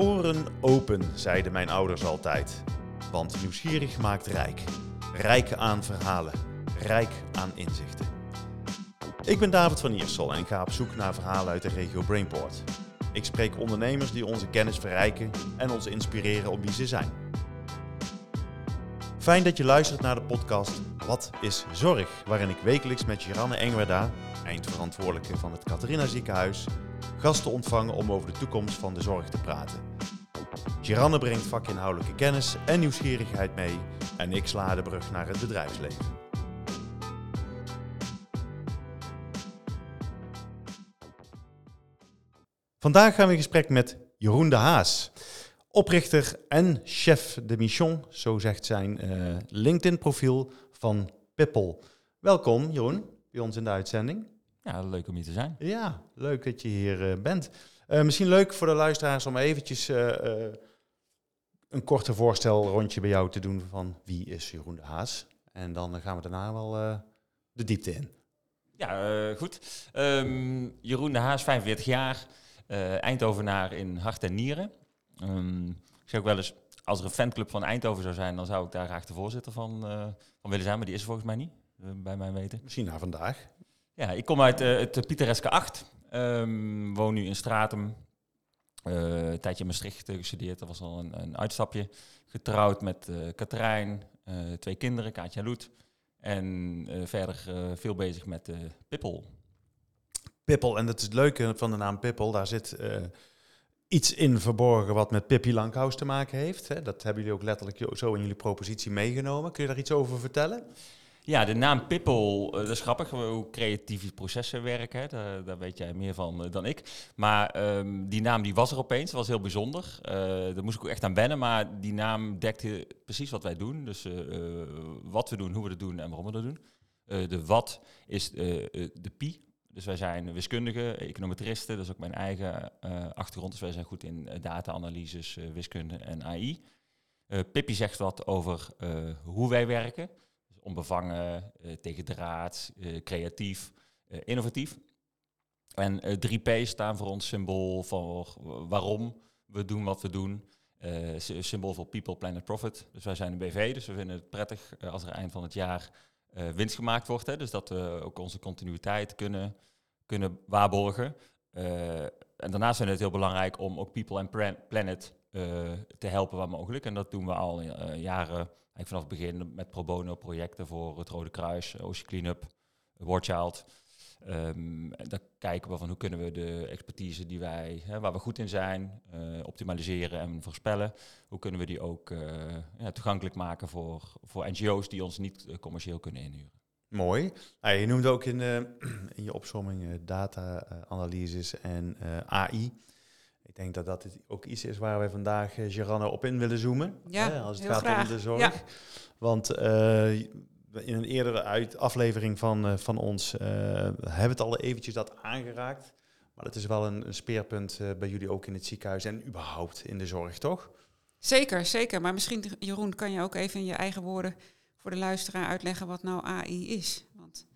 Oren open, zeiden mijn ouders altijd. Want nieuwsgierig maakt rijk. Rijk aan verhalen, rijk aan inzichten. Ik ben David van Iersel en ga op zoek naar verhalen uit de regio Brainport. Ik spreek ondernemers die onze kennis verrijken en ons inspireren op wie ze zijn. Fijn dat je luistert naar de podcast Wat is Zorg? Waarin ik wekelijks met Giranne Engwerda, eindverantwoordelijke van het Catharina Ziekenhuis, gasten ontvang om over de toekomst van de zorg te praten. Giranne brengt vakinhoudelijke kennis en nieuwsgierigheid mee en ik sla de brug naar het bedrijfsleven. Vandaag gaan we in gesprek met Jeroen de Haas, oprichter en chef de mission, zo zegt zijn uh, LinkedIn-profiel van Pippel. Welkom Jeroen, bij ons in de uitzending. Ja, leuk om hier te zijn. Ja, leuk dat je hier uh, bent. Uh, misschien leuk voor de luisteraars om eventjes een korte voorstel rondje bij jou te doen van wie is Jeroen de Haas. En dan gaan we daarna wel de diepte in. Ja, goed. Um, Jeroen de Haas, 45 jaar, Eindhovenaar in hart en nieren. Um, ik zeg ook wel eens, als er een fanclub van Eindhoven zou zijn, dan zou ik daar graag de voorzitter van, van willen zijn. Maar die is er volgens mij niet, bij mijn weten. Misschien na vandaag. Ja, ik kom uit het Pietereske 8. Um, woon nu in Stratum. Een tijdje in Maastricht gestudeerd, dat was al een, een uitstapje. Getrouwd met Katrijn, twee kinderen, Kaatja en Loet. En verder veel bezig met Pippel. Pippel, en dat is het leuke van de naam Pippel, daar zit iets in verborgen wat met Pippi Lankhuis te maken heeft. Hè? Dat hebben jullie ook letterlijk zo in jullie propositie meegenomen. Kun je daar iets over vertellen? Ja, de naam Pippel, uh, dat is grappig hoe creatieve processen werken. Daar, weet jij meer van uh, dan ik. Maar um, die naam die was er opeens, was heel bijzonder. Uh, daar moest ik ook echt aan wennen, maar die naam dekte precies wat wij doen. Dus wat we doen, hoe we het doen en waarom we dat doen. de wat is de pi, dus wij zijn wiskundigen, econometristen, dat is ook mijn eigen achtergrond. Dus wij zijn goed in data-analyses, wiskunde en AI. Pippi zegt wat over hoe wij werken. Onbevangen, tegen draad, creatief, innovatief. En 3P staan voor ons symbool voor waarom we doen wat we doen. symbool voor People, Planet, Profit. Dus wij zijn een BV, dus we vinden het prettig als er eind van het jaar winst gemaakt wordt. Hè? Dus dat we ook onze continuïteit kunnen, kunnen waarborgen. En daarnaast vinden we het heel belangrijk om ook people en planet te helpen waar mogelijk. En dat doen we al jaren, eigenlijk vanaf het begin met pro bono projecten voor het Rode Kruis, Ocean Cleanup, War Child. En dan kijken we van hoe kunnen we de expertise die wij, hè, waar we goed in zijn, uh, optimaliseren en voorspellen. Hoe kunnen we die ook uh, ja, toegankelijk maken voor, voor NGO's die ons niet commercieel kunnen inhuren. Mooi. Nou, je noemde ook in, in je opzomming data-analyses en AI. Ik denk dat dat ook iets is waar wij vandaag, Geranne, op in willen zoomen. Ja, hè, als het heel gaat graag. om de zorg. Ja. Want in een eerdere uit aflevering van, uh, van ons uh, hebben we het al eventjes dat aangeraakt. Maar dat is wel een, een speerpunt uh, bij jullie ook in het ziekenhuis en überhaupt in de zorg, toch? Zeker, zeker. Maar misschien, Jeroen, kan je ook even in je eigen woorden voor de luisteraar uitleggen wat nou AI is. Want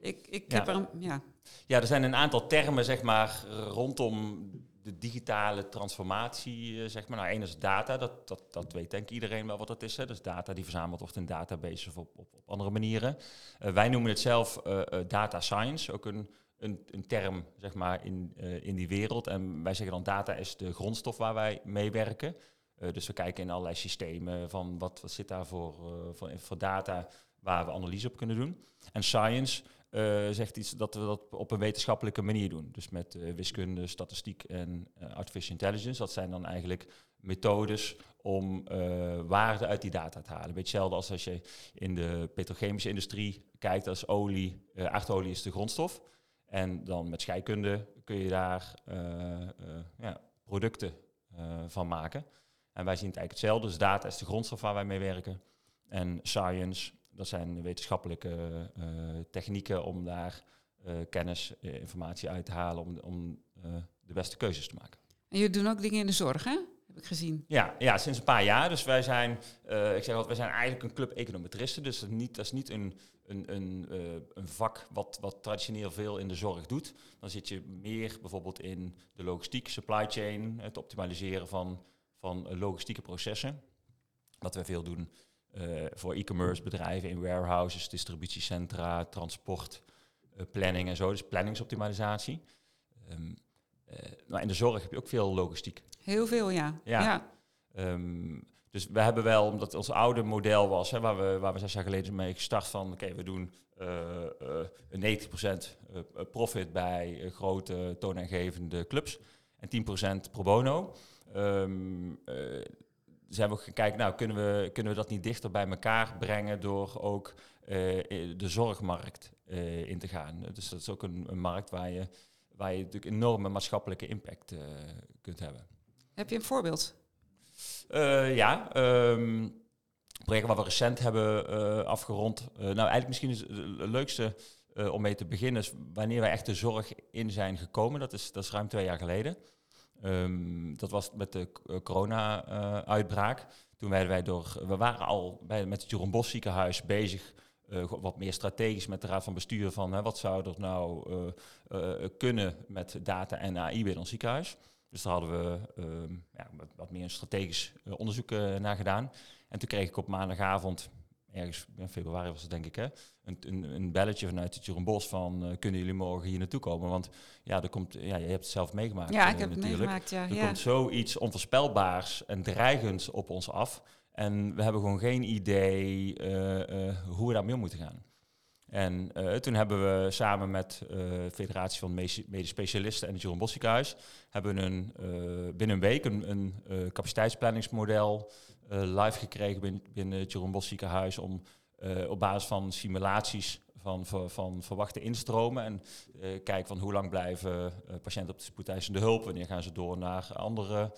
ik, ik Ja. heb er een... Ja. Ja, er zijn een aantal termen zeg maar, rondom de digitale transformatie. eh, zeg maar. Nou, één is data, dat, dat, dat weet denk ik iedereen wel wat dat is. Hè. Dus data die verzameld wordt in databases of op, op, op andere manieren. Eh, wij noemen het zelf eh, data science, ook een, een, een term zeg maar, in, in die wereld. En wij zeggen dan data is de grondstof waar wij mee werken. Dus we kijken in allerlei systemen van wat, wat zit daar voor, voor, voor data waar we analyse op kunnen doen. En science uh, zegt iets dat we dat op een wetenschappelijke manier doen. Dus met uh, wiskunde, statistiek en uh, artificial intelligence. Dat zijn dan eigenlijk methodes om waarde uit die data te halen. Een beetje hetzelfde als als je in de petrochemische industrie kijkt als olie. aardolie is de grondstof. En dan met scheikunde kun je daar ja, producten van maken. En wij zien het eigenlijk hetzelfde. Dus data is de grondstof waar wij mee werken. En science dat zijn wetenschappelijke uh, technieken om daar uh, kennis, uh, informatie uit te halen om, om de beste keuzes te maken. En jullie doen ook dingen in de zorg, hè? heb ik gezien. Ja, ja, sinds een paar jaar. Dus wij zijn, eh, ik zeg altijd, wij zijn eigenlijk een club econometristen. Dus dat is niet, dat is niet een, een, een, eh, een vak wat, wat traditioneel veel in de zorg doet. Dan zit je meer bijvoorbeeld in de logistiek, supply chain, het optimaliseren van, van logistieke processen. Wat wij veel doen eh, voor e-commerce bedrijven in warehouses, distributiecentra, transport, planning en zo. Dus planningsoptimalisatie. Um, maar in de zorg heb je ook veel logistiek. Heel veel, ja. ja. Ehm, dus we hebben wel, omdat ons oude model was, hè, waar, we, waar we zes jaar geleden mee gestart van, oké, we doen uh, uh, 90% profit bij grote toonaangevende clubs en 10% pro bono. Um, zijn we ook gaan kijken, nou, kunnen we, kunnen we dat niet dichter bij elkaar brengen door ook de zorgmarkt in te gaan. Dus dat is ook een, een markt waar je, waar je natuurlijk enorme maatschappelijke impact kunt hebben. Heb je een voorbeeld? Ja, um, project wat we recent hebben afgerond. Nou, eigenlijk misschien is het leukste om mee te beginnen is wanneer wij echt de zorg in zijn gekomen. Dat is, dat is ruim twee jaar geleden. Um, dat was met de corona-uitbraak. Toen werden wij door, we waren al bij, met het Jeroen Bos ziekenhuis bezig wat meer strategisch met de raad van bestuur van hè, wat zou er nou kunnen met data en AI binnen ons ziekenhuis. Dus daar hadden we ehm, ja, wat, meer strategisch onderzoek naar gedaan. En toen kreeg ik op maandagavond, ergens in februari was het denk ik, hè, een, een, een belletje vanuit het Jeroen Bos van uh, kunnen jullie morgen hier naartoe komen? Want ja, er komt, ja, je hebt het zelf meegemaakt. Ja, ik heb het meegemaakt, ja. Er ja. komt zoiets onvoorspelbaars en dreigends op ons af. En we hebben gewoon geen idee hoe we daarmee om moeten gaan. En uh, toen hebben we samen met de Federatie van Medisch Specialisten en het Jeroen Bossiekenhuis hebben een, uh, binnen een week een, een capaciteitsplanningsmodel live gekregen binnen, het Jeroen Bossiekenhuis om op basis van simulaties van, van, van verwachte instromen en kijken van hoe lang blijven patiënten op de spoedeisende hulp, wanneer gaan ze door naar andere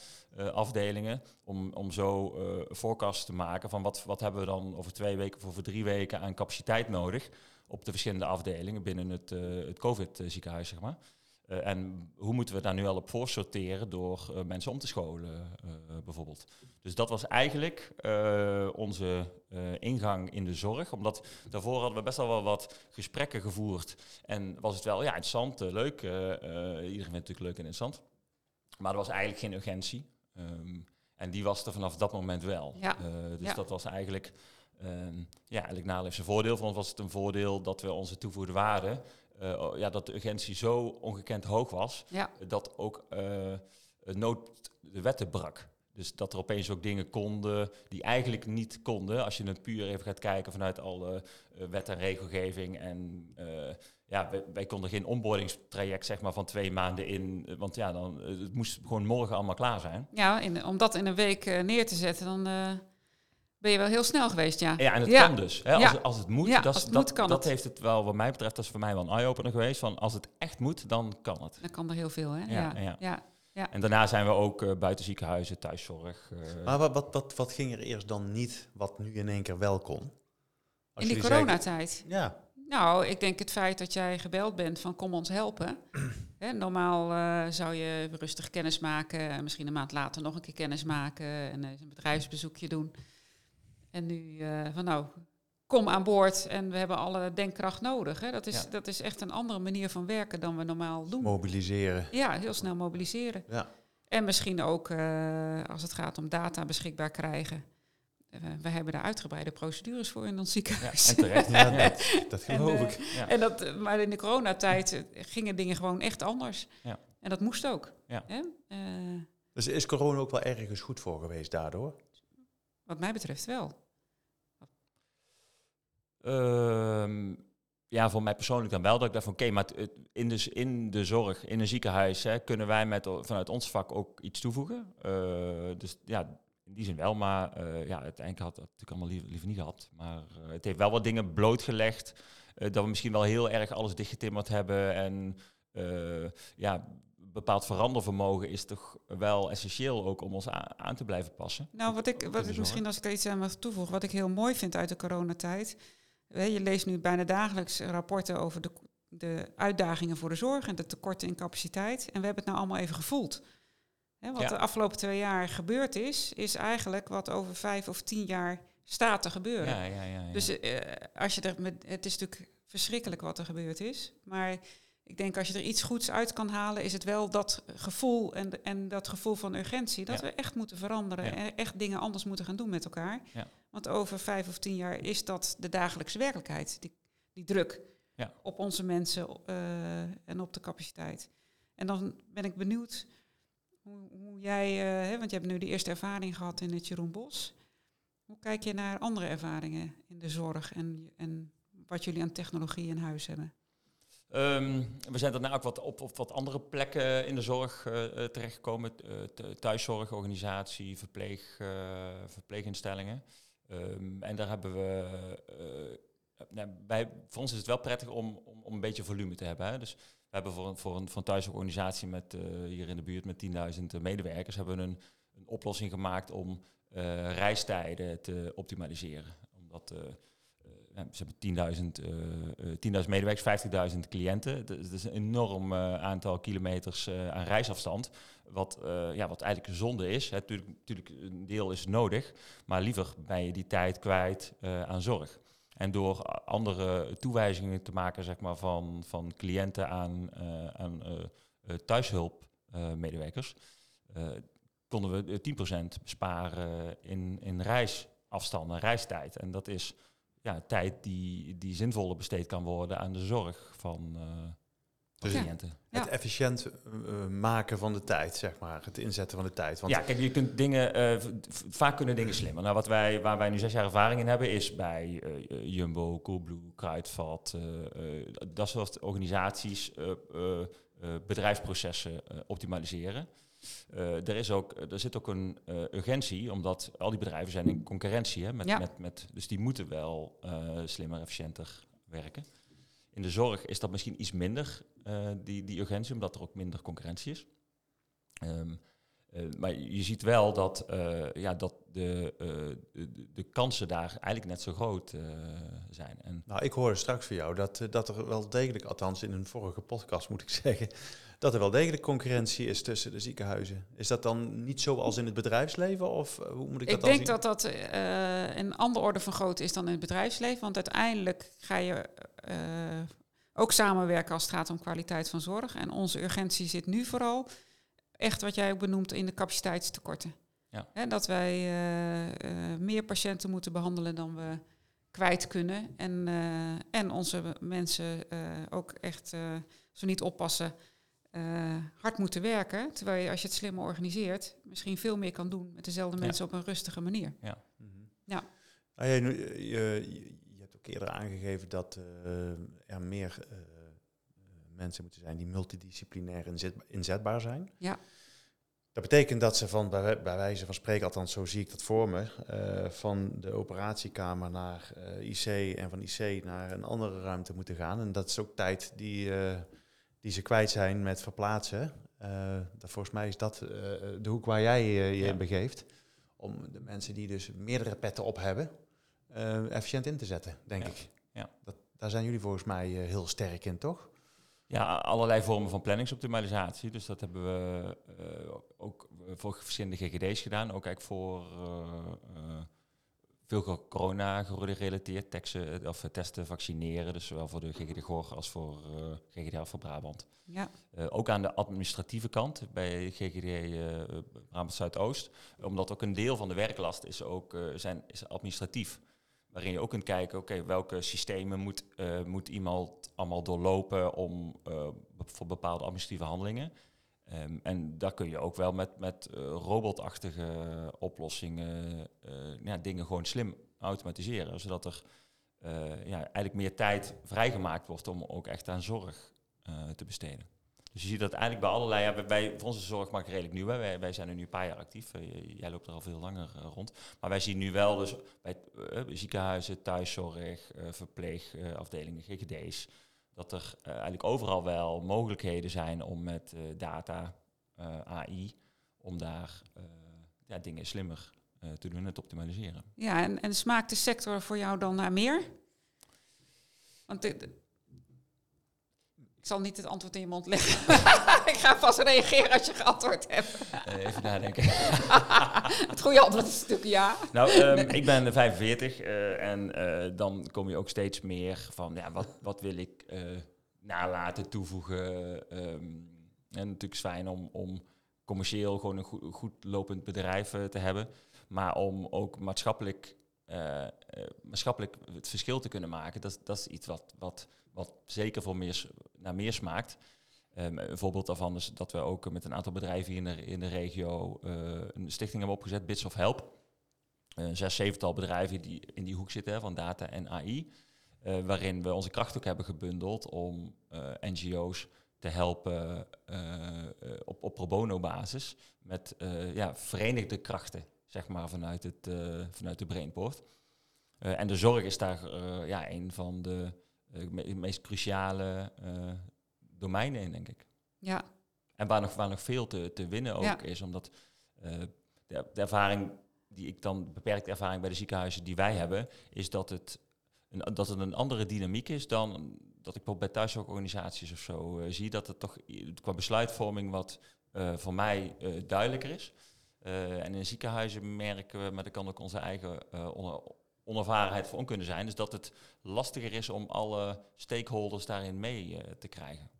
afdelingen, om, om zo forecast te maken van wat, wat hebben we dan over twee weken of over drie weken aan capaciteit nodig op de verschillende afdelingen binnen het, het COVID-ziekenhuis, zeg maar. Uh, en hoe moeten we daar nu al op voor sorteren door uh, mensen om te scholen, bijvoorbeeld. Dus dat was eigenlijk onze ingang in de zorg. Omdat daarvoor hadden we best wel wel wat gesprekken gevoerd. En was het wel ja, interessant, leuk. iedereen vindt het natuurlijk leuk en interessant. Maar er was eigenlijk geen urgentie. Um, en die was er vanaf dat moment wel. Ja. dus ja. dat was eigenlijk Um, ja, eigenlijk nadeel zijn voordeel. Voor ons was het een voordeel dat we onze toevoegde waarde, uh, ja, dat de urgentie zo ongekend hoog was, ja. dat ook uh, nood de wetten brak. Dus dat er opeens ook dingen konden die eigenlijk niet konden. Als je het puur even gaat kijken vanuit alle uh, wet en regelgeving. En ja, wij, wij, konden geen onboardingstraject zeg maar, van twee maanden in. Want ja, dan, het moest gewoon morgen allemaal klaar zijn. Ja, in, om dat in een week neer te zetten, dan ben je wel heel snel geweest, ja. Ja, en het ja. kan dus. Hè? Als, Ja. als het moet, Ja, dat, als het dat, moet, dat het. heeft het wel, wat mij betreft, dat is voor mij wel een eye-opener geweest. Van als het echt moet, dan kan het. Dan kan er heel veel, hè? Ja, Ja, ja. ja. En daarna zijn we ook eh, buiten ziekenhuizen, thuiszorg. eh, Maar wat, wat, wat, wat ging er eerst dan niet, wat nu in één keer wel kon? Als In die coronatijd. Ja, Nou, ik denk het feit dat jij gebeld bent van kom ons helpen. Hè, normaal eh, zou je rustig kennis maken en misschien een maand later nog een keer kennis maken en een bedrijfsbezoekje doen. En nu eh, van nou, kom aan boord en we hebben alle denkkracht nodig. Hè. Dat, is, Ja. dat is echt een andere manier van werken dan we normaal doen. mobiliseren. Ja, heel snel mobiliseren. Ja. En misschien ook eh, als het gaat om data beschikbaar krijgen. Eh, we hebben daar uitgebreide procedures voor in ons ja, ziekenhuis. en terecht. Ja, ja. dat, dat geloof ik. Ja. En dat, maar in de coronatijd gingen dingen gewoon echt anders. Ja. En dat moest ook. Ja. Hè? Dus is corona ook wel ergens goed voor geweest daardoor? wat mij betreft wel. Ehm, ja, voor mij persoonlijk dan wel. Dat ik dacht van oké, maar het- het- in, de, in de zorg, in een ziekenhuis, hè, kunnen wij met, vanuit ons vak ook iets toevoegen. Eh, dus ja, in die zin wel. Maar eh, ja, uiteindelijk had dat natuurlijk allemaal liever, liever niet gehad. Maar eh, het heeft wel wat dingen blootgelegd. dat we misschien wel heel erg alles dichtgetimmerd hebben. En ja, bepaald verandervermogen is toch wel essentieel ook om ons aan te blijven passen. Nou, wat ik, wat ik misschien als ik er iets aan mag toevoegen, wat ik heel mooi vind uit de coronatijd. Je leest nu bijna dagelijks rapporten over de, de uitdagingen voor de zorg en de tekorten in capaciteit. En we hebben het nou allemaal even gevoeld. Wat Ja. de afgelopen twee jaar gebeurd is, is eigenlijk wat over vijf of tien jaar staat te gebeuren. Ja, ja. Dus eh, als je er met, het is natuurlijk verschrikkelijk wat er gebeurd is. Maar ik denk als je er iets goeds uit kan halen, is het wel dat gevoel en, en dat gevoel van urgentie. Dat we echt moeten veranderen en echt dingen anders moeten gaan doen met elkaar. Want over vijf of tien jaar is dat de dagelijkse werkelijkheid. Die, die druk Ja. op onze mensen eh, en op de capaciteit. En dan ben ik benieuwd hoe, hoe jij, eh, hè, want je hebt nu de eerste ervaring gehad in het Jeroen Bos. Hoe kijk je naar andere ervaringen in de zorg en, en wat jullie aan technologie in huis hebben? Ehm, we zijn daarna ook wat op, op wat andere plekken in de zorg eh, terechtgekomen. Eh, th- thuiszorgorganisatie, verpleeg, verpleeginstellingen. Ehm, en daar hebben we... eh, nou, bij, voor ons is het wel prettig om, om, om een beetje volume te hebben. Hè? Dus we hebben voor een, voor een, een thuisorganisatie met, eh, hier in de buurt met 10.000 medewerkers... hebben we een, een oplossing gemaakt om eh, reistijden te optimaliseren. Omdat... eh, ze hebben 10.000 eh, eh, 10.000 medewerkers, 50.000 cliënten. Dat is- een enorm aantal kilometers aan reisafstand. Wat, ja, wat eigenlijk zonde is. Hè. Tuurlijk, natuurlijk, een deel is nodig. Maar liever ben je die tijd kwijt aan zorg. En door andere toewijzingen te maken zeg maar, van, van cliënten aan, aan thuishulpmedewerkers, konden we eh, 10% besparen in, in reisafstanden, reistijd. En dat is ja, tijd die, die zinvoller besteed kan worden aan de zorg van, eh van Dus-. Ja. Het efficiënt eh, maken van de tijd, zeg maar. Het inzetten van de tijd. Want ja, kijk, je kunt dingen, eh, vaak kunnen dingen slimmer. Nou, wat wij, waar wij nu zes jaar ervaring in hebben, is bij eh, Jumbo, Coolblue, Kruidvat, eh, eh, dat soort organisaties eh, eh, eh, bedrijfsprocessen eh, optimaliseren. Eh, er, is ook, er zit ook een eh, urgentie, omdat al die bedrijven zijn in concurrentie. Hè, met, Ja. met, met, dus die moeten wel eh, slimmer, efficiënter werken. In de zorg is dat misschien iets minder, die, die urgentie, omdat er ook minder concurrentie is. Ehm, eh, maar je ziet wel dat, eh, ja, dat de, eh, de, de kansen daar eigenlijk net zo groot eh, zijn. En Nou, ik hoorde straks van jou dat, dat er wel degelijk, althans in een vorige podcast moet ik zeggen, dat er wel degelijk concurrentie is tussen de ziekenhuizen. Is dat dan niet zoals in het bedrijfsleven of hoe moet ik, Ik, dat dan denk zien? dat dat eh, een andere orde van grootte is dan in het bedrijfsleven. Want uiteindelijk ga je eh, ook samenwerken als het gaat om kwaliteit van zorg. En onze urgentie zit nu vooral echt wat jij ook benoemt in de capaciteitstekorten. Ja. Hè, dat wij eh, eh, meer patiënten moeten behandelen dan we kwijt kunnen. En, eh, en onze mensen eh, ook echt, eh zo niet oppassen, eh, hard moeten werken. Terwijl je, als je het slimmer organiseert, misschien veel meer kan doen met dezelfde Ja. mensen op een rustige manier. Mhm. Ja. Nou, je, je, je hebt ook eerder aangegeven dat eh, er meer eh, mensen moeten zijn die multidisciplinair inzet- inzetbaar zijn. Ja. Dat betekent dat ze van, bij, wij- bij wijze van spreken, althans zo zie ik dat voor me, eh, van de operatiekamer naar eh, IC en van IC naar een andere ruimte moeten gaan. En dat is ook tijd die, eh, die ze kwijt zijn met verplaatsen. Dat, volgens mij is dat de hoek waar jij je Ja. in begeeft. Om de mensen die dus meerdere petten op hebben, efficiënt in te zetten, denk Ja. ik. Ja. Dat, daar zijn jullie volgens mij heel sterk in, toch? Ja, allerlei vormen van planningsoptimalisatie. Dus dat hebben we eh, ook voor verschillende GGD's gedaan. Ook eigenlijk voor eh, eh, veel corona gerelateerd teksten, of testen, vaccineren. Dus zowel voor de GGD Gor als voor eh GGD voor Brabant. Ja, ook aan de administratieve kant bij GGD Brabant Zuidoost. Omdat ook een deel van de werklast is ook zijn, is administratief. Waarin je ook kunt kijken, oké, welke systemen moet, eh, moet iemand allemaal doorlopen om, be- voor bepaalde administratieve handelingen. Ehm, en daar kun je ook wel met, met eh, robotachtige oplossingen ja, dingen gewoon slim automatiseren. Zodat er ja, eigenlijk meer tijd vrijgemaakt wordt om ook echt aan zorg te besteden. Dus je ziet dat eigenlijk bij allerlei, ja, bij, voor onze zorgmarkt redelijk nieuw. Hè. Wij, wij zijn er nu een paar jaar actief. Eh, jij loopt er al veel langer eh, rond. Maar wij zien nu wel dus bij eh, ziekenhuizen, thuiszorg, verpleegafdelingen, GGD's, dat er eigenlijk overal wel mogelijkheden zijn om met data, AI, om daar ja, dingen slimmer te doen en te optimaliseren. ja en, en smaakt de sector voor jou dan naar meer? Want Ik zal niet het antwoord in je mond leggen. ik ga vast reageren als je geantwoord hebt. Eh, even nadenken. het goede antwoord is natuurlijk ja. Nou, ehm, ik ben 45 uh, en uh, dan kom je ook steeds meer van, ja, wat, wat wil ik uh, nalaten, toevoegen. Um, en natuurlijk is fijn om, om commercieel gewoon een goed, goed lopend bedrijf te hebben. Maar om ook maatschappelijk, maatschappelijk het verschil te kunnen maken, dat, dat is iets wat, wat, wat zeker voor meer, naar meer smaakt. Um, een voorbeeld daarvan is dat we ook met een aantal bedrijven in de, in de regio uh, een stichting hebben opgezet, Bits of Help. Een zes, zevental bedrijven die in die hoek zitten van data en AI. Uh, waarin we onze kracht ook hebben gebundeld om NGO's te helpen op, op pro bono basis met ja, verenigde krachten, zeg maar, vanuit, het, vanuit de Brainport. en de zorg is daar ja, een van de me meest cruciale domeinen in, denk ik. Ja. En waar nog, waar nog veel te, te winnen ook ja. is, omdat uh, de, de, ervaring die ik dan, beperkte ervaring bij de ziekenhuizen die wij hebben, is dat het een, dat het een andere dynamiek is dan dat ik bijvoorbeeld bij thuiszorgorganisaties of zo uh, zie, dat het toch qua besluitvorming wat uh, voor mij duidelijker is. en in ziekenhuizen merken we, maar dat kan ook onze eigen onervarenheid voor kunnen zijn, dus dat het lastiger is om alle stakeholders daarin mee te krijgen.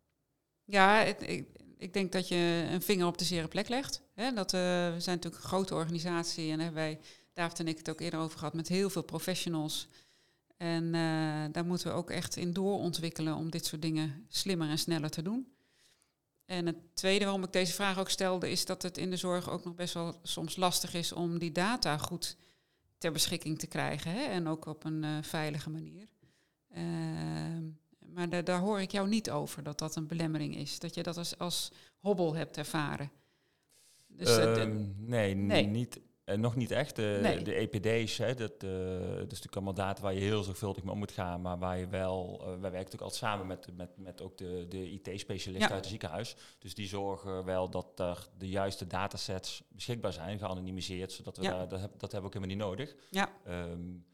Ja, ik, ik, denk dat je een vinger op de zere plek legt. Hè? Dat, uh, we zijn natuurlijk een grote organisatie en hebben wij, David en ik het ook eerder over gehad, met heel veel professionals. En uh, daar moeten we ook echt in doorontwikkelen om dit soort dingen slimmer en sneller te doen. En het tweede waarom ik deze vraag ook stelde, is dat het in de zorg ook nog best wel soms lastig is om die data goed ter beschikking te krijgen. Hè? En ook op een uh, veilige manier. Ehm, maar daar, daar hoor ik jou niet over, dat dat een belemmering is. Dat je dat als, als hobbel hebt ervaren. Dus, nee, nee, Niet, uh, nog niet echt. Uh, nee. De EPD's, hè, dat, dat is natuurlijk allemaal data waar je heel zorgvuldig mee om moet gaan. Maar waar je wel, wij werken natuurlijk altijd samen met, met, met ook de, de IT-specialisten ja. uit het ziekenhuis. Dus die zorgen wel dat er de juiste datasets beschikbaar zijn, geanonimiseerd. Zodat we ja. daar, dat, dat hebben we ook helemaal niet nodig. Ja. Um,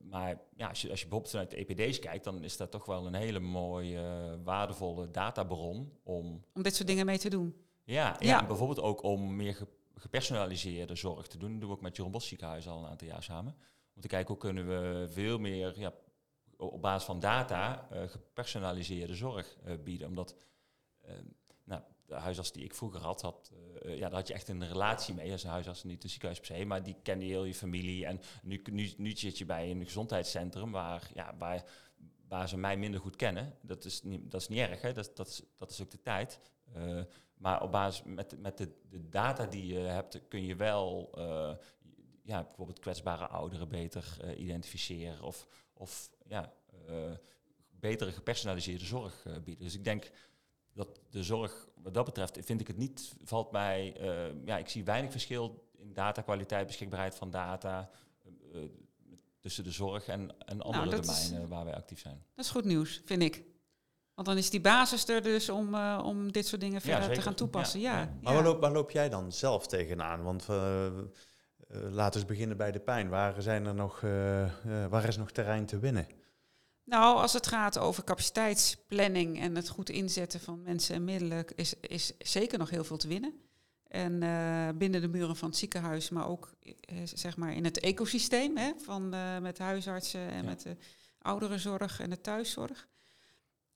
maar ja, als, je, als je bijvoorbeeld vanuit de EPD's kijkt, dan is dat toch wel een hele mooie, waardevolle databron om... Om dit soort dingen mee te doen. Ja, ja, ja. bijvoorbeeld ook om meer gepersonaliseerde zorg te doen. Dat doen we met Jeroen Bos ziekenhuis al een aantal jaar samen. Om te kijken hoe kunnen we veel meer ja, op basis van data uh, gepersonaliseerde zorg uh, bieden. Omdat nou, de huisarts die ik vroeger had, had ja, daar had je echt een relatie mee. Als een huisarts, niet een ziekenhuis per se, maar die kende heel je familie. En nu, nu, nu zit je bij een gezondheidscentrum waar, ja, waar, waar ze mij minder goed kennen. Dat is niet, dat is niet erg, hè? Dat, dat, is, dat is ook de tijd. Maar op basis met, met de, de data die je hebt, kun je wel uh, ja, bijvoorbeeld kwetsbare ouderen beter identificeren. Of, of ja, betere gepersonaliseerde zorg bieden. Dus ik denk dat de zorg, wat dat betreft, vind ik het niet, valt mij, ja, ik zie weinig verschil in datakwaliteit, beschikbaarheid van data tussen de zorg en, en andere nou, domeinen is, waar wij actief zijn. Dat is goed nieuws, vind ik. Want dan is die basis er dus om, uh, om dit soort dingen verder ja, te gaan toepassen. Ja. ja. Maar waar loop, waar loop, jij dan zelf tegenaan? Want laten we eens beginnen bij de pijn. Waar, zijn er nog, waar is nog terrein te winnen? Nou, als het gaat over capaciteitsplanning en het goed inzetten van mensen en middelen, is, is zeker nog heel veel te winnen. En uh, binnen de muren van het ziekenhuis, maar ook zeg maar in het ecosysteem hè, van, uh, met huisartsen en ja. met de ouderenzorg en de thuiszorg.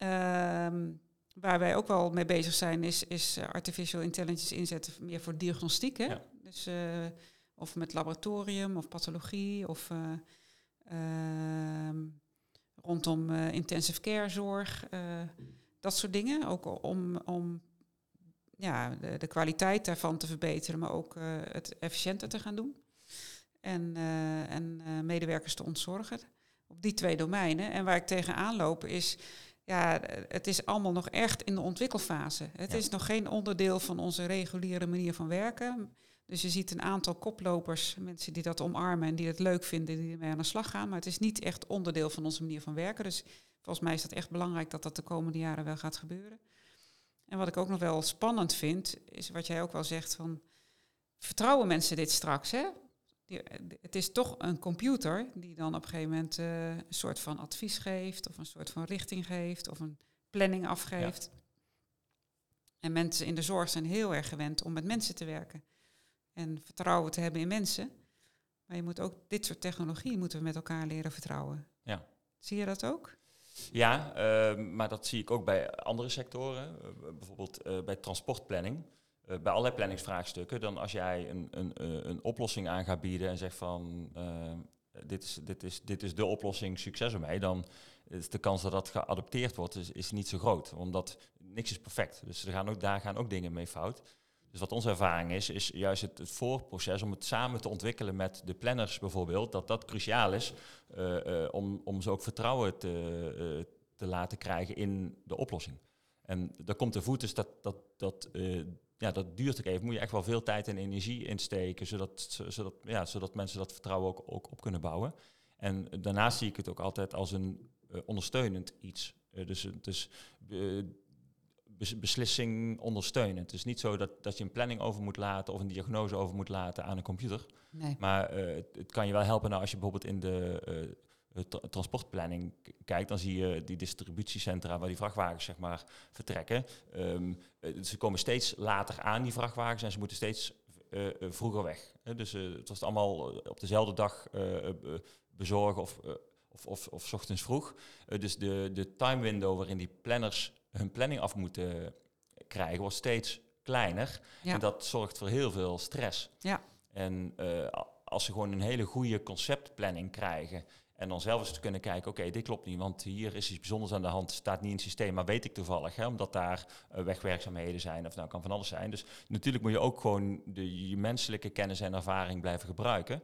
Ehm, waar wij ook wel mee bezig zijn, is, is artificial intelligence inzetten meer voor diagnostiek. Hè? Ja. Dus, of met laboratorium of pathologie of ehm, rondom intensive care zorg, dat soort dingen. Ook om, om ja, de, de, kwaliteit daarvan te verbeteren, maar ook uh, het efficiënter te gaan doen. En, en medewerkers te ontzorgen op die twee domeinen. En waar ik tegenaan loop is, ja, het is allemaal nog echt in de ontwikkelfase. Het ja. is nog geen onderdeel van onze reguliere manier van werken. Dus je ziet een aantal koplopers, mensen die dat omarmen en die het leuk vinden, die ermee aan de slag gaan. Maar het is niet echt onderdeel van onze manier van werken. Dus volgens mij is het echt belangrijk dat dat de komende jaren wel gaat gebeuren. En wat ik ook nog wel spannend vind, is wat jij ook wel zegt van, vertrouwen mensen dit straks? Hè? Het is toch een computer die dan op een gegeven moment uh, een soort van advies geeft, of een soort van richting geeft, of een planning afgeeft. En mensen in de zorg zijn heel erg gewend om met mensen te werken. En vertrouwen te hebben in mensen. Maar je moet ook dit soort technologie moeten we met elkaar leren vertrouwen. Ja. Zie je dat ook? Ja, uh, maar dat zie ik ook bij andere sectoren. Uh, bijvoorbeeld uh, bij transportplanning. Bij allerlei planningsvraagstukken. Dan als jij een, een, een oplossing aan gaat bieden en zegt van dit, is, dit, is, dit is de oplossing, succes ermee. Dan is de kans dat dat geadopteerd wordt is, is niet zo groot. Omdat niks is perfect. Dus er gaan ook, daar gaan ook dingen mee fout. Dus wat onze ervaring is, is juist het, het, voorproces om het samen te ontwikkelen met de planners bijvoorbeeld, dat dat cruciaal is om, om ze ook vertrouwen te, te laten krijgen in de oplossing. En dat komt te voet, dus dat, dat, dat, ja, dat duurt ook even. Moet je echt wel veel tijd en energie insteken, zodat, zodat, ja, zodat mensen dat vertrouwen ook, ook op kunnen bouwen. En daarnaast zie ik het ook altijd als een ondersteunend iets. dus dus beslissing ondersteunen. Het is niet zo dat, dat je een planning over moet laten of een diagnose over moet laten aan een computer. Nee. Maar het, het, kan je wel helpen nou, als je bijvoorbeeld in de tra transportplanning kijkt, dan zie je die distributiecentra waar die vrachtwagens zeg maar vertrekken. Um, ze komen steeds later aan, die vrachtwagens, en ze moeten steeds uh, vroeger weg. dus het was allemaal op dezelfde dag bezorgen of, of, of, of, ochtends vroeg. dus de, de time window waarin die planners hun planning af moeten krijgen, wordt steeds kleiner. Ja. En dat zorgt voor heel veel stress. Ja. En als ze gewoon een hele goede conceptplanning krijgen. En dan zelf eens te kunnen kijken, oké, dit klopt niet, want hier is iets bijzonders aan de hand, staat niet in het systeem, maar weet ik toevallig, hè, omdat daar uh, wegwerkzaamheden zijn, of nou kan van alles zijn. Dus natuurlijk moet je ook gewoon de, je menselijke kennis en ervaring blijven gebruiken.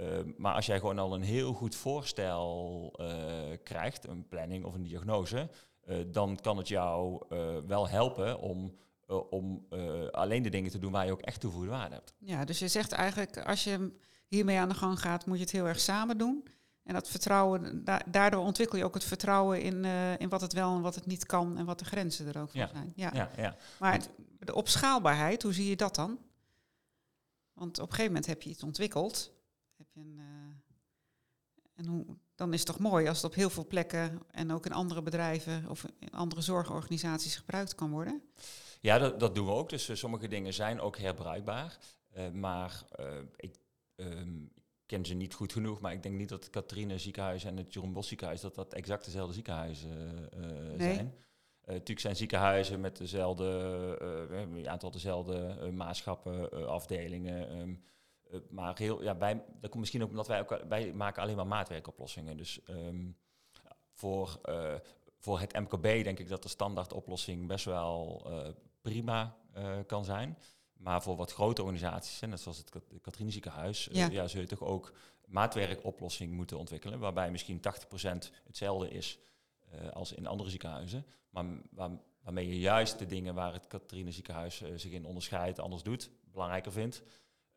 Uh, maar als jij gewoon al een heel goed voorstel krijgt, een planning of een diagnose, dan kan het jou wel helpen om, om alleen de dingen te doen waar je ook echt toegevoegde waarde hebt. Ja, dus je zegt eigenlijk, als je hiermee aan de gang gaat, moet je het heel erg samen doen. En dat vertrouwen, da daardoor ontwikkel je ook het vertrouwen in, in wat het wel en wat het niet kan en wat de grenzen er ook van ja. zijn. Ja. Ja, ja. Maar de opschaalbaarheid, hoe zie je dat dan? Want op een gegeven moment heb je iets ontwikkeld. Heb je een, en hoe, dan is het toch mooi als het op heel veel plekken en ook in andere bedrijven of in andere zorgorganisaties gebruikt kan worden? Ja, dat, dat doen we ook. Dus uh, sommige dingen zijn ook herbruikbaar. Maar ik um, ken ze niet goed genoeg, maar ik denk niet dat het Katrine ziekenhuis en het Jeroen Bos ziekenhuis dat dat exact dezelfde ziekenhuizen nee. zijn. natuurlijk zijn ziekenhuizen met dezelfde uh, aantal dezelfde maatchappen, afdelingen. Um, uh, maar heel, ja, wij, dat komt misschien ook omdat wij ook, wij maken alleen maar maatwerkoplossingen. Dus um, voor, uh, voor het MKB denk ik dat de standaardoplossing best wel uh, prima kan zijn. Maar voor wat grote organisaties, net zoals het Katrine ziekenhuis, ja. ja, zul je toch ook maatwerkoplossing moeten ontwikkelen. Waarbij misschien 80% hetzelfde is als in andere ziekenhuizen. Maar waar, waarmee je juist de dingen waar het Katrine ziekenhuis zich in onderscheidt, anders doet, belangrijker vindt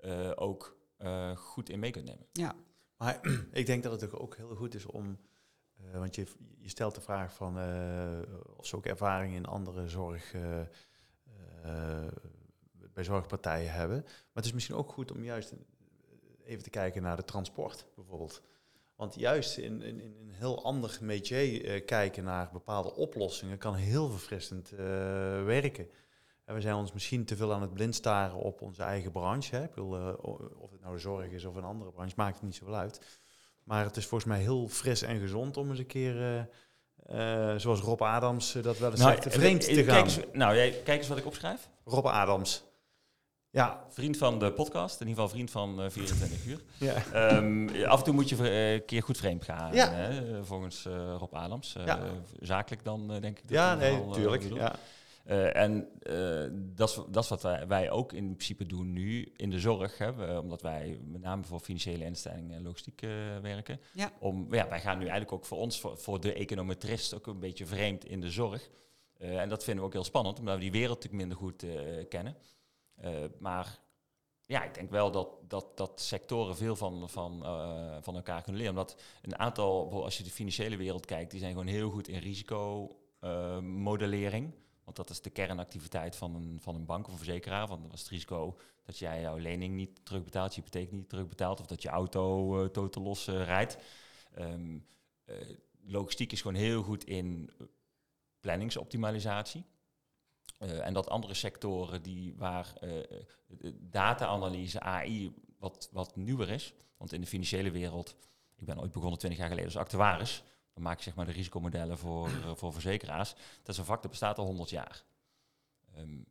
uh, ook uh, goed in mee kunt nemen. Ja. Maar ik denk dat het ook heel goed is om, uh, want je, je stelt de vraag van of ze ook ervaring in andere zorg, bij zorgpartijen hebben. Maar het is misschien ook goed om juist even te kijken naar de transport bijvoorbeeld. Want juist in, in, in een heel ander métier kijken naar bepaalde oplossingen kan heel verfrissend werken. En we zijn ons misschien te veel aan het blind staren op onze eigen branche. Hè. Ik bedoel, uh, of het nou de zorg is of een andere branche, maakt het niet zoveel uit. Maar het is volgens mij heel fris en gezond om eens een keer, uh, uh, zoals Rob Adams dat wel eens nou, zegt, vreemd te kijk gaan. Eens, nou, jij, kijk eens wat ik opschrijf. Rob Adams. Ja. Vriend van de podcast, in ieder geval vriend van 24 uur. Ja. Um, af en toe moet je een keer goed vreemd gaan, Ja. hè, volgens Rob Adams. Ja. zakelijk dan, denk ik. dat Ja, nee, wel, tuurlijk. ja. En dat, is, dat is wat wij, wij, ook in principe doen nu in de zorg. Hè, omdat wij met name voor financiële instellingen en logistiek werken. Ja. Om, ja, wij gaan nu eigenlijk ook voor ons, voor, voor de econometrist, ook een beetje vreemd in de zorg. en dat vinden we ook heel spannend, omdat we die wereld natuurlijk minder goed kennen. Maar ja, ik denk wel dat, dat, dat sectoren veel van, van, van elkaar kunnen leren. Omdat een aantal, als je de financiële wereld kijkt, die zijn gewoon heel goed in risicomodellering. Want dat is de kernactiviteit van een, van een bank of een verzekeraar. Want dat is het risico dat jij jouw lening niet terugbetaalt, je hypotheek niet terugbetaalt, of dat je auto uh, totaal los rijdt. Uh, logistiek is gewoon heel goed in planningsoptimalisatie. Uh, en dat andere sectoren die waar uh, data-analyse, AI, wat, wat nieuwer is. Want in de financiële wereld, ik ben ooit begonnen 20 jaar geleden als actuaris. Dan maak je zeg maar de risicomodellen voor, voor verzekeraars. Dat is een vak dat bestaat al 100 jaar. Um,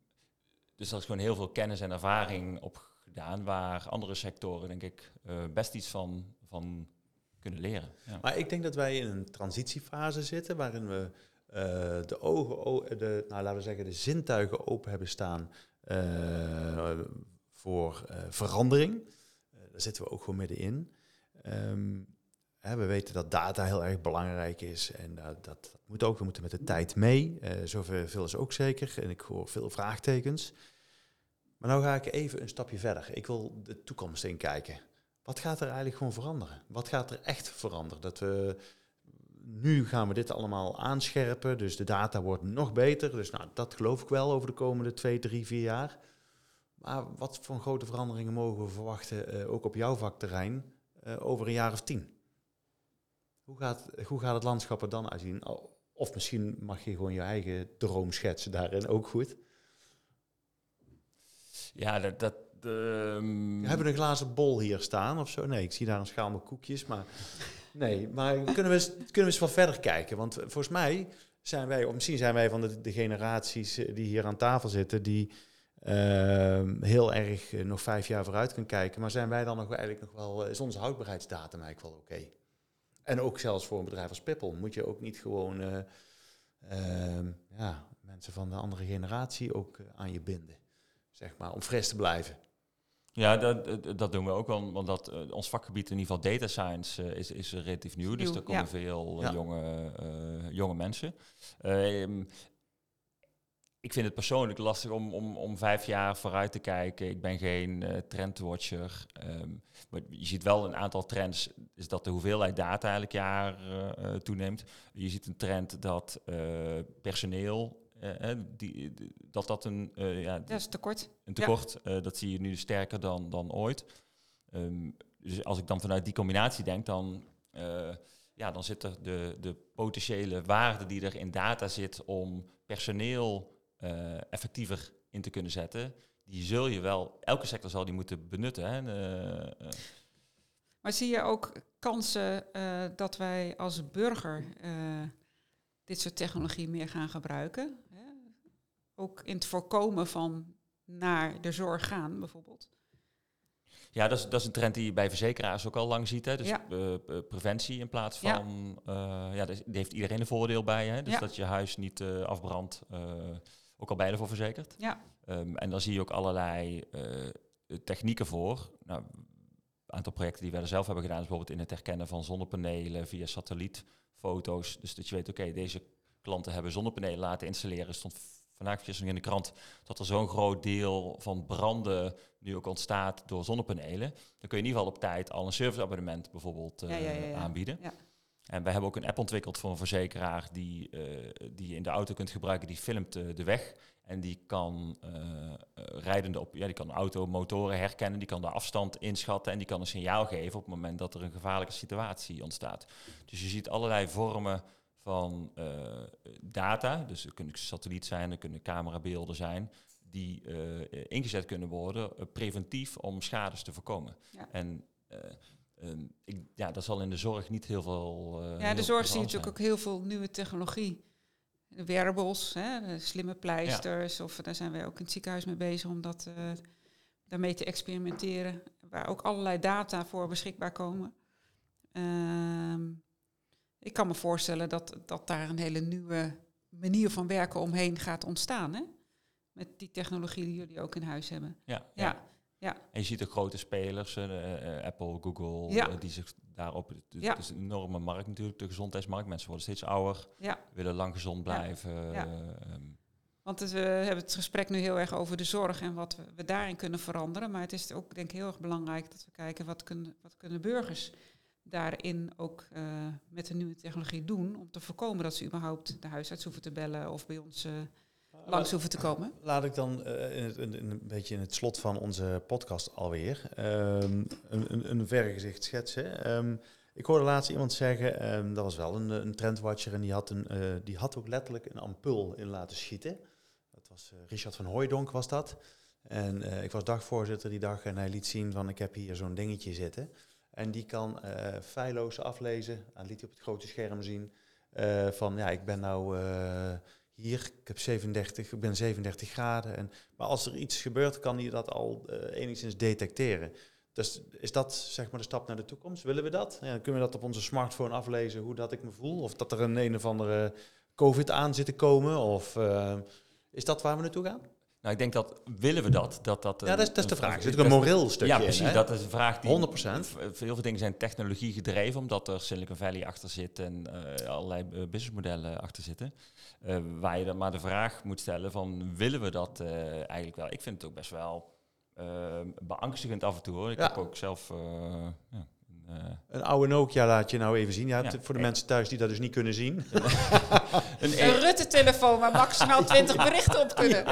dus daar is gewoon heel veel kennis en ervaring op gedaan, waar andere sectoren, denk ik, best iets van, van kunnen leren. Ja. Maar ik denk dat wij in een transitiefase zitten, waarin we de ogen, de, nou, laten we zeggen, de zintuigen open hebben staan uh, voor verandering. daar zitten we ook gewoon middenin. Um, hè, we weten dat data heel erg belangrijk is en dat, dat, moet ook. We moeten met de tijd mee. zoveel is ook zeker. En ik hoor veel vraagtekens. Maar nu ga ik even een stapje verder. Ik wil de toekomst inkijken. Wat gaat er eigenlijk gewoon veranderen? Wat gaat er echt veranderen? Dat we nu gaan we dit allemaal aanscherpen, dus de data wordt nog beter. Dus nou, dat geloof ik wel over de komende twee, drie, vier jaar. Maar wat voor grote veranderingen mogen we verwachten, uh, ook op jouw vakterrein, uh, over een jaar of tien? Hoe gaat, hoe gaat het landschap er dan uitzien? Of misschien mag je gewoon je eigen droom schetsen daarin, ook goed. Ja, dat... dat um... Hebben we een glazen bol hier staan of zo? Nee, ik zie daar een schaal met koekjes, maar... Nee, maar kunnen we, eens, kunnen we eens verder kijken? Want volgens mij zijn wij, of misschien zijn wij van de, generaties eh, die hier aan tafel zitten, die uh, heel erg uh, nog vijf jaar vooruit kunnen kijken. Maar zijn wij dan nog eigenlijk nog wel, is onze houdbaarheidsdatum eigenlijk wel oké? En ook zelfs voor een bedrijf als Pippel moet je ook niet gewoon uh, ja, mensen van de andere generatie ook aan je binden zeg maar, om fris te blijven. Ja, dat, dat doen we ook wel, want dat, uh, ons vakgebied in ieder geval data science uh, is, is relatief nieuw, dus er komen veel uh, jonge, jonge mensen. Ehm, ik vind het persoonlijk lastig om, om, om vijf jaar vooruit te kijken. Ik ben geen trendwatcher. Um, maar je ziet wel een aantal trends, is dat de hoeveelheid data elk jaar toeneemt. Je ziet een trend dat personeel uh, die, dat dat een... Uh, ja, dat is tekort. Een tekort, ja. dat zie je nu sterker dan, dan ooit. Um, dus als ik dan vanuit die combinatie denk, dan, ja, dan zit er de, de potentiële waarde die er in data zit om personeel effectiever in te kunnen zetten, die zul je wel, elke sector zal die moeten benutten. Hè? maar zie je ook kansen dat wij als burger dit soort technologie meer gaan gebruiken? Ook in het voorkomen van naar de zorg gaan, bijvoorbeeld. Ja, dat is, dat is een trend die je bij verzekeraars ook al lang ziet. Hè? Dus ja. uh, preventie in plaats van... Ja, uh, ja daar heeft iedereen een voordeel bij. Hè? Dus ja. dat je huis niet uh, afbrandt, ook al bij ervoor verzekerd. Ja. Um, en dan zie je ook allerlei technieken voor. Nou, een aantal projecten die wij er zelf hebben gedaan... is bijvoorbeeld in het herkennen van zonnepanelen via satellietfoto's. Dus dat je weet, oké, okay, deze klanten hebben zonnepanelen laten installeren. stond vandaag in de krant dat er zo'n groot deel van branden nu ook ontstaat door zonnepanelen. Dan kun je in ieder geval op tijd al een serviceabonnement bijvoorbeeld uh, ja, ja, ja, aanbieden. En wij hebben ook een app ontwikkeld voor een verzekeraar die, uh, die je in de auto kunt gebruiken. Die filmt uh, de weg en die kan rijdende op, ja, die kan auto, motoren herkennen, die kan de afstand inschatten en die kan een signaal geven op het moment dat er een gevaarlijke situatie ontstaat. Dus je ziet allerlei vormen van uh, data. Dus er kunnen satelliet zijn, er kunnen camerabeelden zijn, die uh, ingezet kunnen worden uh, preventief om schades te voorkomen. Ja. En um, ik, ja, dat zal in de zorg niet heel veel. ja, de zorg zie je natuurlijk ook heel veel nieuwe technologie. Wearables, hè, slimme pleisters, ja. of daar zijn wij ook in het ziekenhuis mee bezig om dat daarmee te experimenteren. Waar ook allerlei data voor beschikbaar komen. Ehm, ik kan me voorstellen dat, dat daar een hele nieuwe manier van werken omheen gaat ontstaan. Hè? Met die technologie die jullie ook in huis hebben. Ja, ja. ja. En je ziet ook grote spelers, uh, Apple, Google, ja. uh, die zich daarop. Het, ja. is een enorme markt natuurlijk, de gezondheidsmarkt. Mensen worden steeds ouder, ja. willen lang gezond blijven. Ja. Um. Want we hebben het gesprek nu heel erg over de zorg en wat we, we, daarin kunnen veranderen. Maar het is ook denk ik heel erg belangrijk dat we kijken wat kunnen, wat kunnen burgers daarin ook uh, met de nieuwe technologie doen om te voorkomen dat ze überhaupt de huisarts hoeven te bellen of bij ons uh, langs hoeven te komen? Laat ik dan uh, in, het, in, een beetje in het slot van onze podcast alweer um, een, een, een vergezicht schetsen. Um, Ik hoorde laatst iemand zeggen, ehm, dat was wel een, een trendwatcher, en die had, een, eh, die had ook letterlijk een ampul in laten schieten. Dat was eh, Richard van Hooijdonk was dat. En eh, ik was dagvoorzitter die dag en hij liet zien van ik heb hier zo'n dingetje zitten. En die kan eh feilloos aflezen, en liet op het grote scherm zien, eh, van ja, ik ben nou eh, hier, ik heb 37, ik ben 37 graden. En, maar als er iets gebeurt, kan hij dat al enigszins detecteren. Dus is dat zeg maar de stap naar de toekomst? Willen we dat? Ja, dan kunnen we dat op onze smartphone aflezen, hoe dat ik me voel? Of dat er een een of andere COVID aan zit te komen? Of is dat waar we naartoe gaan? Nou, ik denk dat, willen we dat? dat, dat Ja, dat is, dat is de vraag. Er zit ook een moreel stukje Ja, in, precies. hè? dat is een vraag die... 100%. v- Heel veel dingen zijn technologie gedreven, omdat er Silicon Valley achter zit en eh, allerlei eh, businessmodellen achter zitten. Eh, waar je dan maar de vraag moet stellen van, willen we dat eigenlijk wel? Ik vind het ook best wel beangstigend af en toe hoor. Ik Ja. heb ook zelf... ja, een, eh, Een oude Nokia laat je nou even zien. Ja, voor de mensen thuis die dat dus niet kunnen zien. een Een Rutte-telefoon waar maximaal 20 berichten op kunnen.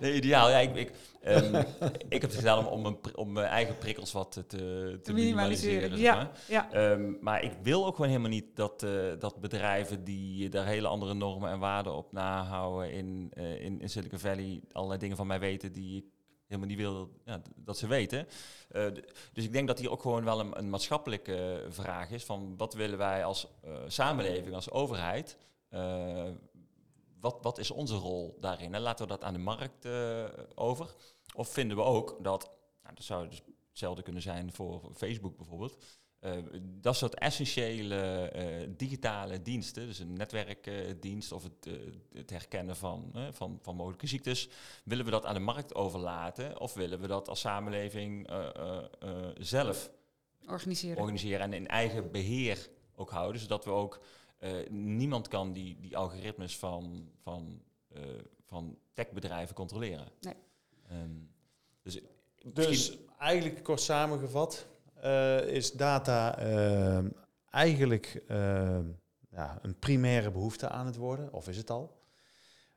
Nee, ideaal. Ja, ik, ik, ehm, ik heb het gedaan om, om, mijn, om mijn eigen prikkels wat te, te, te minimaliseren. zeg Ja, maar. ja. Ehm, maar ik wil ook gewoon helemaal niet dat, eh, dat bedrijven die daar hele andere normen en waarden op nahouden in, eh, in, in Silicon Valley allerlei dingen van mij weten die ik helemaal niet wil ja, d- dat ze weten. Eh, dus ik denk dat hier ook gewoon wel een, maatschappelijke vraag is van wat willen wij als eh, samenleving, als overheid, eh, wat, wat is onze rol daarin? En laten we dat aan de markt over? Of vinden we ook dat, nou, dat zou dus hetzelfde kunnen zijn voor Facebook bijvoorbeeld, dat soort essentiële eh, digitale diensten, dus een netwerkdienst of het, eh, het herkennen van, eh, van, van mogelijke ziektes, willen we dat aan de markt overlaten of willen we dat als samenleving eh, eh, eh, zelf Organiseren. organiseren en in eigen beheer ook houden, zodat we ook eh, niemand kan die, die algoritmes van, van, eh, van techbedrijven controleren. Nee. Ehm, dus Dus eigenlijk kort samengevat eh, is data eh, eigenlijk eh, ja, een primaire behoefte aan het worden, of is het al.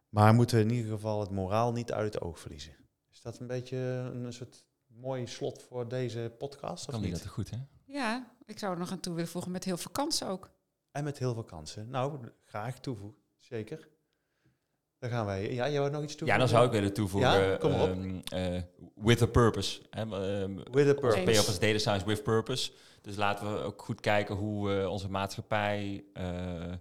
Maar moeten we in ieder geval het moraal niet uit het oog verliezen. Is dat een beetje een soort mooi slot voor deze podcast, of kan die niet? dat goed, hè? Ja, ik zou er nog aan toe willen voegen met heel veel kansen ook. En met heel veel kansen. Nou, graag toevoegen, zeker. Dan gaan wij... Ja, jij wou nog iets Ja, toevoegen? dan zou ik willen toevoegen. Ja, kom op. ehm, eh, with a purpose. Hè, ehm, With a purpose. Eens. Pay als data science with purpose. Dus laten we ook goed kijken hoe we onze maatschappij eh,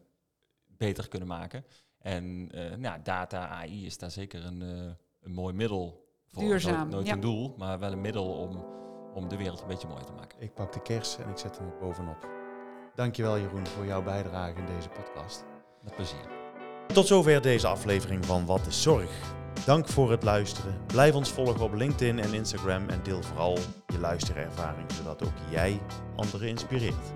beter kunnen maken. En eh, nou, data, AI is daar zeker een, eh, een mooi middel voor. Duurzaam, Nooit, nooit ja. een doel, maar wel een middel om, om de wereld een beetje mooier te maken. Ik pak de kers en ik zet hem er bovenop. Dankjewel Jeroen voor jouw bijdrage in deze podcast. Met plezier. Tot zover deze aflevering van Wat is Zorg. Dank voor het luisteren. Blijf ons volgen op LinkedIn en Instagram en deel vooral je luisterervaring, zodat ook jij anderen inspireert.